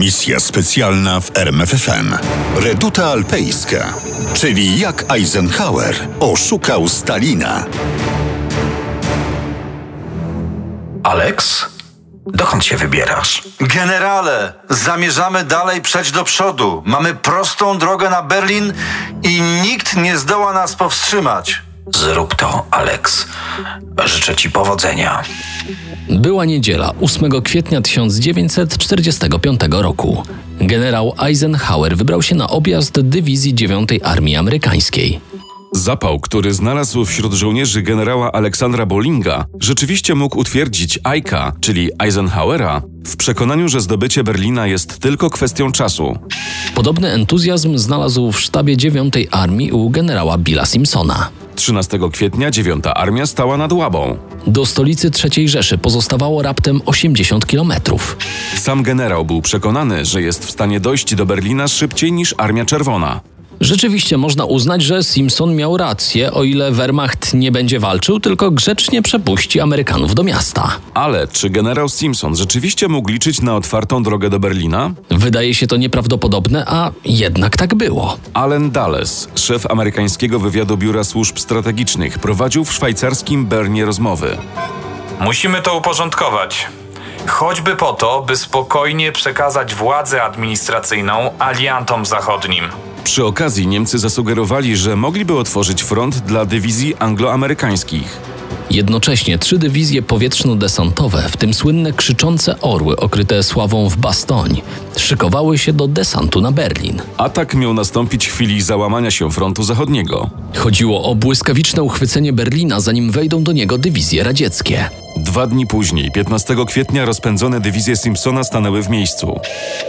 Misja specjalna w RMFFM. Reduta alpejska, czyli jak Eisenhower oszukał Stalina. Alex? Dokąd się wybierasz? Generale, zamierzamy dalej przejść do przodu. Mamy prostą drogę na Berlin i nikt nie zdoła nas powstrzymać. Zrób to, Alex. Życzę ci powodzenia. Była niedziela 8 kwietnia 1945 roku. Generał Eisenhower wybrał się na objazd dywizji 9 Armii Amerykańskiej. Zapał, który znalazł wśród żołnierzy generała Aleksandra Bollinga, rzeczywiście mógł utwierdzić Eika, czyli Eisenhowera, w przekonaniu, że zdobycie Berlina jest tylko kwestią czasu. Podobny entuzjazm znalazł w sztabie 9 Armii u generała Billa Simpsona. 13 kwietnia 9 Armia stała nad Łabą. Do stolicy III Rzeszy pozostawało raptem 80 kilometrów. Sam generał był przekonany, że jest w stanie dojść do Berlina szybciej niż Armia Czerwona. Rzeczywiście można uznać, że Simpson miał rację, o ile Wehrmacht nie będzie walczył, tylko grzecznie przepuści Amerykanów do miasta. Ale czy generał Simpson rzeczywiście mógł liczyć na otwartą drogę do Berlina? Wydaje się to nieprawdopodobne, a jednak tak było. Allen Dulles, szef amerykańskiego wywiadu Biura Służb Strategicznych, prowadził w szwajcarskim Bernie rozmowy. Musimy to uporządkować. Choćby po to, by spokojnie przekazać władzę administracyjną aliantom zachodnim. Przy okazji Niemcy zasugerowali, że mogliby otworzyć front dla dywizji angloamerykańskich. Jednocześnie trzy dywizje powietrzno-desantowe, w tym słynne krzyczące orły okryte sławą w Bastoń, szykowały się do desantu na Berlin. Atak miał nastąpić w chwili załamania się frontu zachodniego. Chodziło o błyskawiczne uchwycenie Berlina, zanim wejdą do niego dywizje radzieckie. Dwa dni później, 15 kwietnia, rozpędzone dywizje Simpsona stanęły w miejscu.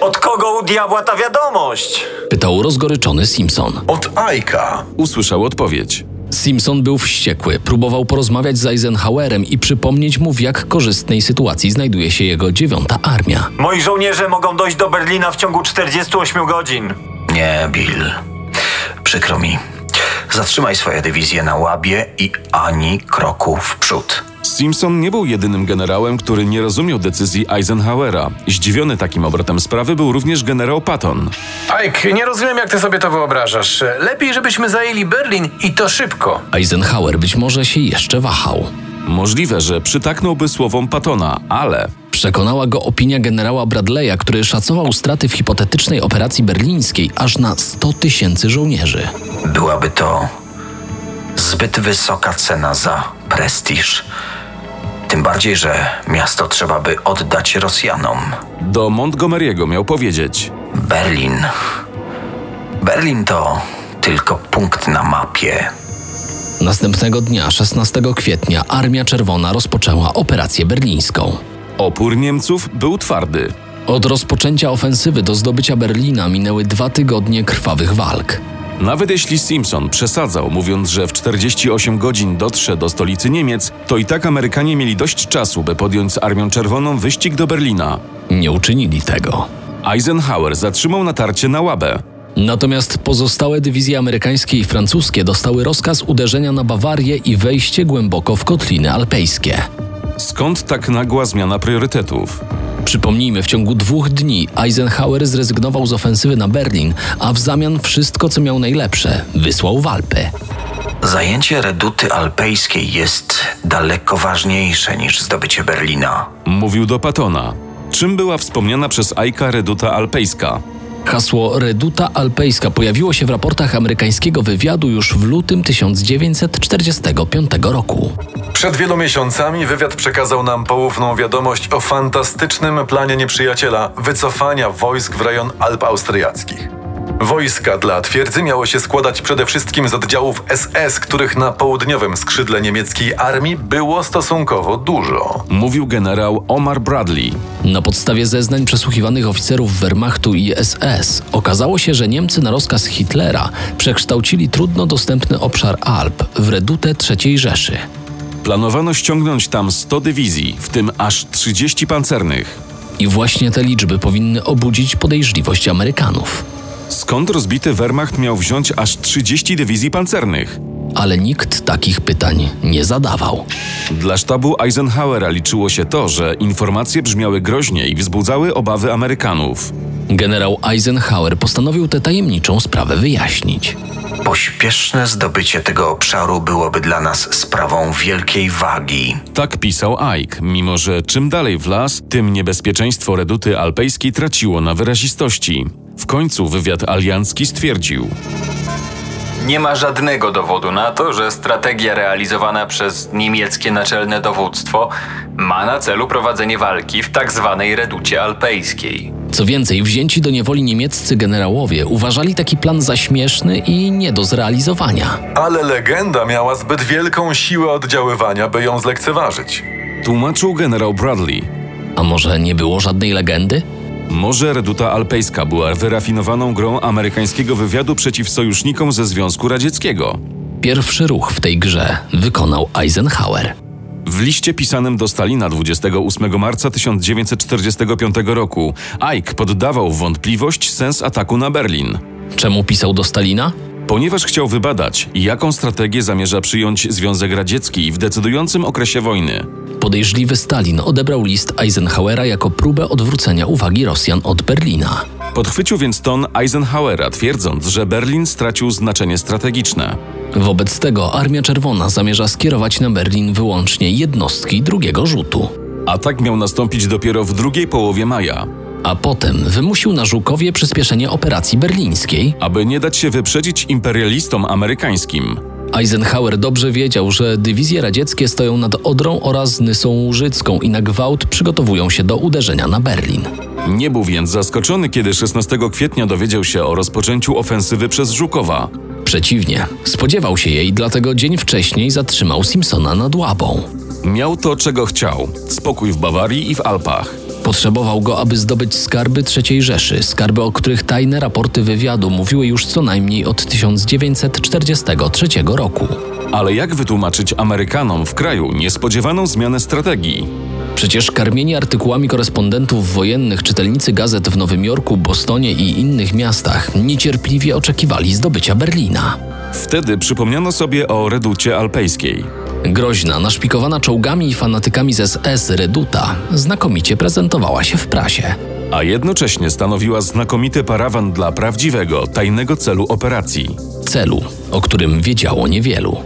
Od kogo u diabła ta wiadomość? Pytał rozgoryczony Simpson. Od Ajka. Usłyszał odpowiedź. Simpson był wściekły, próbował porozmawiać z Eisenhowerem i przypomnieć mu, w jak korzystnej sytuacji znajduje się jego dziewiąta armia. Moi żołnierze mogą dojść do Berlina w ciągu 48 godzin. Nie, Bill. Przykro mi. Zatrzymaj swoje dywizje na łabie i ani kroku w przód. Simpson nie był jedynym generałem, który nie rozumiał decyzji Eisenhowera. Zdziwiony takim obrotem sprawy był również generał Patton. Ike, nie rozumiem, jak ty sobie to wyobrażasz. Lepiej, żebyśmy zajęli Berlin i to szybko. Eisenhower być może się jeszcze wahał. Możliwe, że przytaknąłby słowom Pattona, ale Przekonała go opinia generała Bradley'a, który szacował straty w hipotetycznej operacji berlińskiej aż na 100 tysięcy żołnierzy. Byłaby to zbyt wysoka cena za prestiż. Tym bardziej, że miasto trzeba by oddać Rosjanom. do Montgomery'ego miał powiedzieć: Berlin. Berlin to tylko punkt na mapie. Następnego dnia, 16 kwietnia, Armia Czerwona rozpoczęła operację berlińską. Opór Niemców był twardy. Od rozpoczęcia ofensywy do zdobycia Berlina minęły dwa tygodnie krwawych walk. Nawet jeśli Simpson przesadzał, mówiąc, że w 48 godzin dotrze do stolicy Niemiec, to i tak Amerykanie mieli dość czasu, by podjąć z Armią Czerwoną wyścig do Berlina. Nie uczynili tego. Eisenhower zatrzymał natarcie na Łabę. Natomiast pozostałe dywizje amerykańskie i francuskie dostały rozkaz uderzenia na Bawarię i wejście głęboko w kotliny alpejskie. Skąd tak nagła zmiana priorytetów? Przypomnijmy, w ciągu dwóch dni Eisenhower zrezygnował z ofensywy na Berlin, a w zamian wszystko, co miał najlepsze, wysłał w Alpy. Zajęcie reduty alpejskiej jest daleko ważniejsze niż zdobycie Berlina. Mówił do Pattona. Czym była wspomniana przez Aika reduta alpejska? Hasło Reduta Alpejska pojawiło się w raportach amerykańskiego wywiadu już w lutym 1945 roku. Przed wielu miesiącami wywiad przekazał nam poufną wiadomość o fantastycznym planie nieprzyjaciela wycofania wojsk w rejon Alp Austriackich. Wojska dla twierdzy miało się składać przede wszystkim z oddziałów SS, których na południowym skrzydle niemieckiej armii było stosunkowo dużo. Mówił generał Omar Bradley. Na podstawie zeznań przesłuchiwanych oficerów Wehrmachtu i SS okazało się, że Niemcy na rozkaz Hitlera przekształcili trudno dostępny obszar Alp w redutę III Rzeszy. Planowano ściągnąć tam 100 dywizji, w tym aż 30 pancernych. I właśnie te liczby powinny obudzić podejrzliwość Amerykanów. Skąd rozbity Wehrmacht miał wziąć aż 30 dywizji pancernych? ale nikt takich pytań nie zadawał. Dla sztabu Eisenhowera liczyło się to, że informacje brzmiały groźnie i wzbudzały obawy Amerykanów. Generał Eisenhower postanowił tę tajemniczą sprawę wyjaśnić. Pośpieszne zdobycie tego obszaru byłoby dla nas sprawą wielkiej wagi. Tak pisał Ike, mimo że czym dalej w las, tym niebezpieczeństwo reduty alpejskiej traciło na wyrazistości. W końcu wywiad aliancki stwierdził: Nie ma żadnego dowodu na to, że strategia realizowana przez niemieckie naczelne dowództwo ma na celu prowadzenie walki w tak zwanej reducie alpejskiej. Co więcej, wzięci do niewoli niemieccy generałowie uważali taki plan za śmieszny i nie do zrealizowania. Ale legenda miała zbyt wielką siłę oddziaływania, by ją zlekceważyć. Tłumaczył generał Bradley. A może nie było żadnej legendy? Może reduta alpejska była wyrafinowaną grą amerykańskiego wywiadu przeciw sojusznikom ze Związku Radzieckiego. Pierwszy ruch w tej grze wykonał Eisenhower. W liście pisanym do Stalina 28 marca 1945 roku Ike poddawał w wątpliwość sens ataku na Berlin. Czemu pisał do Stalina? Ponieważ chciał wybadać, jaką strategię zamierza przyjąć Związek Radziecki w decydującym okresie wojny. Podejrzliwy Stalin odebrał list Eisenhowera jako próbę odwrócenia uwagi Rosjan od Berlina. Podchwycił więc ton Eisenhowera, twierdząc, że Berlin stracił znaczenie strategiczne. Wobec tego Armia Czerwona zamierza skierować na Berlin wyłącznie jednostki drugiego rzutu. Atak miał nastąpić dopiero w drugiej połowie maja. A potem wymusił na Żukowie przyspieszenie operacji berlińskiej. Aby nie dać się wyprzedzić imperialistom amerykańskim. Eisenhower dobrze wiedział, że dywizje radzieckie stoją nad Odrą oraz Nysą Łużycką i na gwałt przygotowują się do uderzenia na Berlin. Nie był więc zaskoczony, kiedy 16 kwietnia dowiedział się o rozpoczęciu ofensywy przez Żukowa. Przeciwnie, spodziewał się jej, dlatego dzień wcześniej zatrzymał Simpsona nad Łabą. Miał to, czego chciał: spokój w Bawarii i w Alpach. Potrzebował go, aby zdobyć skarby III Rzeszy, skarby, o których tajne raporty wywiadu mówiły już co najmniej od 1943 roku. Ale jak wytłumaczyć Amerykanom w kraju niespodziewaną zmianę strategii? Przecież karmieni artykułami korespondentów wojennych czytelnicy gazet w Nowym Jorku, Bostonie i innych miastach niecierpliwie oczekiwali zdobycia Berlina. Wtedy przypomniano sobie o reducie alpejskiej. Groźna, naszpikowana czołgami i fanatykami z SS Reduta znakomicie prezentowała się w prasie. A jednocześnie stanowiła znakomity parawan dla prawdziwego, tajnego celu operacji. Celu, o którym wiedziało niewielu.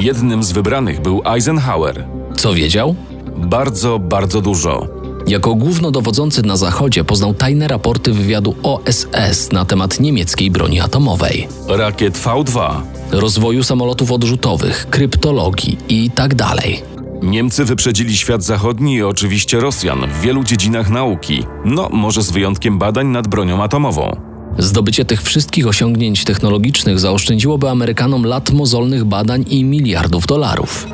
Jednym z wybranych był Eisenhower. Co wiedział? Bardzo, bardzo dużo. Jako głównodowodzący na Zachodzie poznał tajne raporty wywiadu OSS na temat niemieckiej broni atomowej, Rakiet V2. rozwoju samolotów odrzutowych, kryptologii i tak dalej. Niemcy wyprzedzili świat zachodni i oczywiście Rosjan w wielu dziedzinach nauki, no może z wyjątkiem badań nad bronią atomową. Zdobycie tych wszystkich osiągnięć technologicznych zaoszczędziłoby Amerykanom lat mozolnych badań i miliardów dolarów.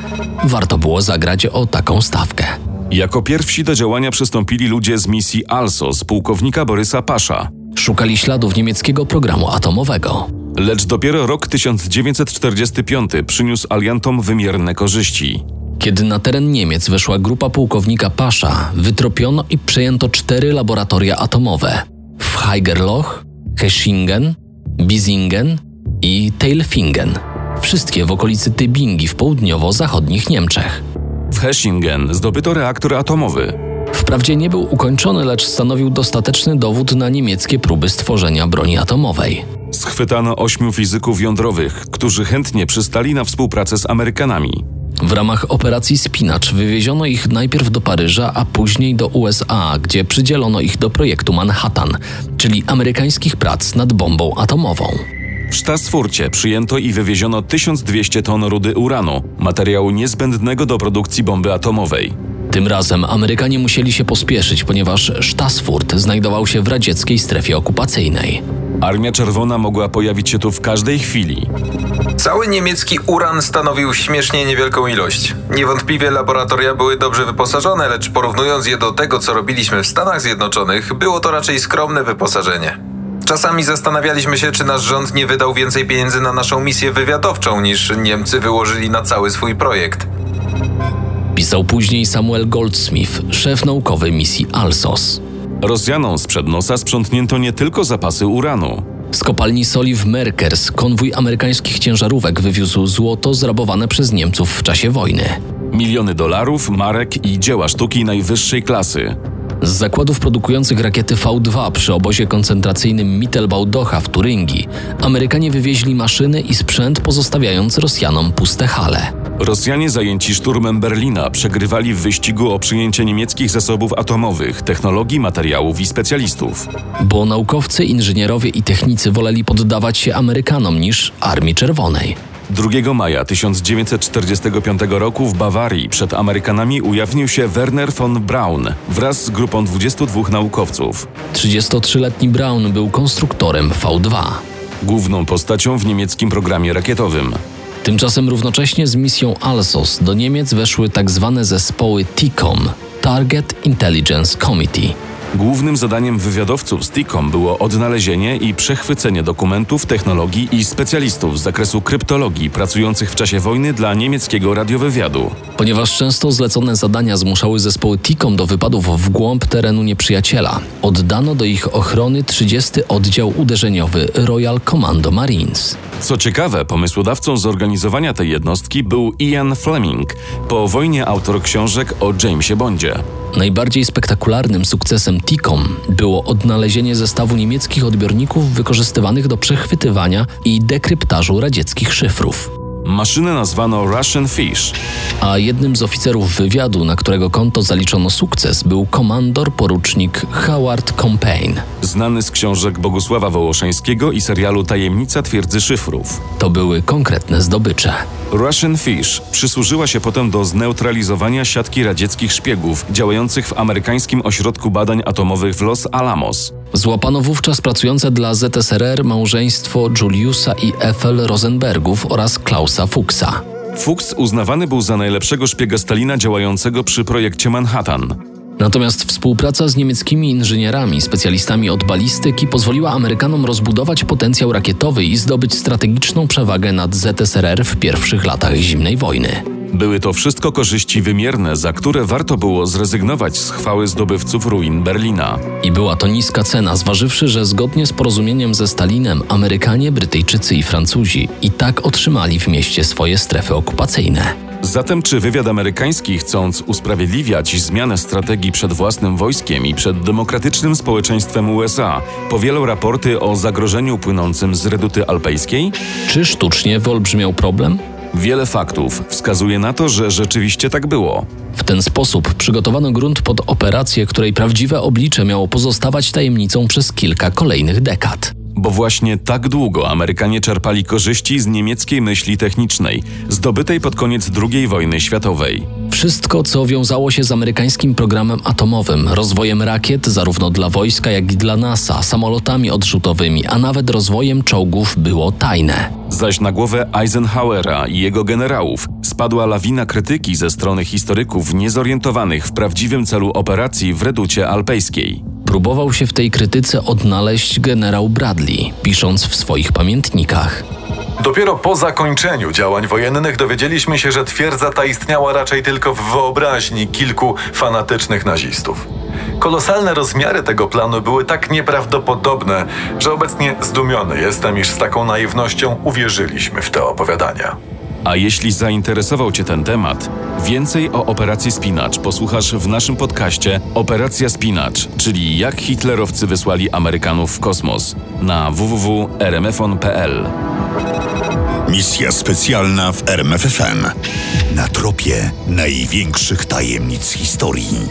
Warto było zagrać o taką stawkę. Jako pierwsi do działania przystąpili ludzie z misji ALSOS pułkownika Borysa Pasza. Szukali śladów niemieckiego programu atomowego. Lecz dopiero rok 1945 przyniósł aliantom wymierne korzyści. Kiedy na teren Niemiec weszła grupa pułkownika Pasza, wytropiono i przejęto cztery laboratoria atomowe w Heigerloch, Heschingen, Bisingen i Tailfingen. Wszystkie w okolicy Tybingi w południowo-zachodnich Niemczech. W Heschingen zdobyto reaktor atomowy. Wprawdzie nie był ukończony, lecz stanowił dostateczny dowód na niemieckie próby stworzenia broni atomowej. Schwytano ośmiu fizyków jądrowych, którzy chętnie przystali na współpracę z Amerykanami. W ramach operacji Spinacz wywieziono ich najpierw do Paryża, a później do USA, gdzie przydzielono ich do projektu Manhattan, czyli amerykańskich prac nad bombą atomową. W Sztasfurcie przyjęto i wywieziono 1200 ton rudy uranu, materiału niezbędnego do produkcji bomby atomowej. Tym razem Amerykanie musieli się pospieszyć, ponieważ Sztasfurt znajdował się w radzieckiej strefie okupacyjnej. Armia Czerwona mogła pojawić się tu w każdej chwili. Cały niemiecki uran stanowił śmiesznie niewielką ilość. Niewątpliwie laboratoria były dobrze wyposażone, lecz porównując je do tego, co robiliśmy w Stanach Zjednoczonych, było to raczej skromne wyposażenie. Czasami zastanawialiśmy się, czy nasz rząd nie wydał więcej pieniędzy na naszą misję wywiadowczą, niż Niemcy wyłożyli na cały swój projekt. Pisał później Samuel Goldsmith, szef naukowy misji ALSOS. Rosjanom sprzed nosa sprzątnięto nie tylko zapasy uranu. Z kopalni soli w Merkers konwój amerykańskich ciężarówek wywiózł złoto zrabowane przez Niemców w czasie wojny. Miliony dolarów, marek i dzieła sztuki najwyższej klasy. Z zakładów produkujących rakiety V2 przy obozie koncentracyjnym Mittelbau-Docha w Turyngii Amerykanie wywieźli maszyny i sprzęt, pozostawiając Rosjanom puste hale. Rosjanie zajęci szturmem Berlina przegrywali w wyścigu o przyjęcie niemieckich zasobów atomowych, technologii, materiałów i specjalistów. Bo naukowcy, inżynierowie i technicy woleli poddawać się Amerykanom niż Armii Czerwonej. 2 maja 1945 roku w Bawarii przed Amerykanami ujawnił się Werner von Braun wraz z grupą 22 naukowców. 33-letni Braun był konstruktorem V2. Główną postacią w niemieckim programie rakietowym. Tymczasem równocześnie z misją ALSOS do Niemiec weszły tak zwane zespoły TICOM Target Intelligence Committee. Głównym zadaniem wywiadowców z TICOM było odnalezienie i przechwycenie dokumentów, technologii i specjalistów z zakresu kryptologii pracujących w czasie wojny dla niemieckiego radiowywiadu. Ponieważ często zlecone zadania zmuszały zespoły TICOM do wypadów w głąb terenu nieprzyjaciela, oddano do ich ochrony 30 Oddział Uderzeniowy Royal Commando Marines. Co ciekawe, pomysłodawcą zorganizowania tej jednostki był Ian Fleming, po wojnie autor książek o Jamesie Bondzie. Najbardziej spektakularnym sukcesem TICOM było odnalezienie zestawu niemieckich odbiorników wykorzystywanych do przechwytywania i dekryptażu radzieckich szyfrów. Maszynę nazwano Russian Fish. A jednym z oficerów wywiadu, na którego konto zaliczono sukces, był komandor porucznik Howard Compain. Znany z książek Bogusława Wołoszeńskiego i serialu Tajemnica twierdzy szyfrów. To były konkretne zdobycze. Russian Fish przysłużyła się potem do zneutralizowania siatki radzieckich szpiegów działających w amerykańskim ośrodku badań atomowych w Los Alamos. Złapano wówczas pracujące dla ZSRR małżeństwo Juliusa i Ethel Rosenbergów oraz Klausa Fuchsa. Fuchs uznawany był za najlepszego szpiega Stalina działającego przy projekcie Manhattan. Natomiast współpraca z niemieckimi inżynierami, specjalistami od balistyki pozwoliła Amerykanom rozbudować potencjał rakietowy i zdobyć strategiczną przewagę nad ZSRR w pierwszych latach zimnej wojny. Były to wszystko korzyści wymierne, za które warto było zrezygnować z chwały zdobywców ruin Berlina. I była to niska cena, zważywszy, że zgodnie z porozumieniem ze Stalinem Amerykanie, Brytyjczycy i Francuzi i tak otrzymali w mieście swoje strefy okupacyjne. Zatem czy wywiad amerykański, chcąc usprawiedliwiać zmianę strategii przed własnym wojskiem i przed demokratycznym społeczeństwem USA, powielał raporty o zagrożeniu płynącym z reduty alpejskiej? Czy sztucznie wyolbrzymiał problem? Wiele faktów wskazuje na to, że rzeczywiście tak było. W ten sposób przygotowano grunt pod operację, której prawdziwe oblicze miało pozostawać tajemnicą przez kilka kolejnych dekad. Bo właśnie tak długo Amerykanie czerpali korzyści z niemieckiej myśli technicznej, zdobytej pod koniec II wojny światowej. Wszystko, co wiązało się z amerykańskim programem atomowym, rozwojem rakiet zarówno dla wojska, jak i dla NASA, samolotami odrzutowymi, a nawet rozwojem czołgów było tajne. Zaś na głowę Eisenhowera i jego generałów spadła lawina krytyki ze strony historyków niezorientowanych w prawdziwym celu operacji w reducie alpejskiej. Próbował się w tej krytyce odnaleźć generał Bradley, pisząc w swoich pamiętnikach. Dopiero po zakończeniu działań wojennych dowiedzieliśmy się, że twierdza ta istniała raczej tylko w wyobraźni kilku fanatycznych nazistów. Kolosalne rozmiary tego planu były tak nieprawdopodobne, że obecnie zdumiony jestem, iż z taką naiwnością uwierzyliśmy w te opowiadania. A jeśli zainteresował Cię ten temat, więcej o operacji Spinacz posłuchasz w naszym podcaście Operacja Spinacz, czyli jak hitlerowcy wysłali Amerykanów w kosmos na www.rmfon.pl. Misja specjalna w RMFFM. Na tropie największych tajemnic historii.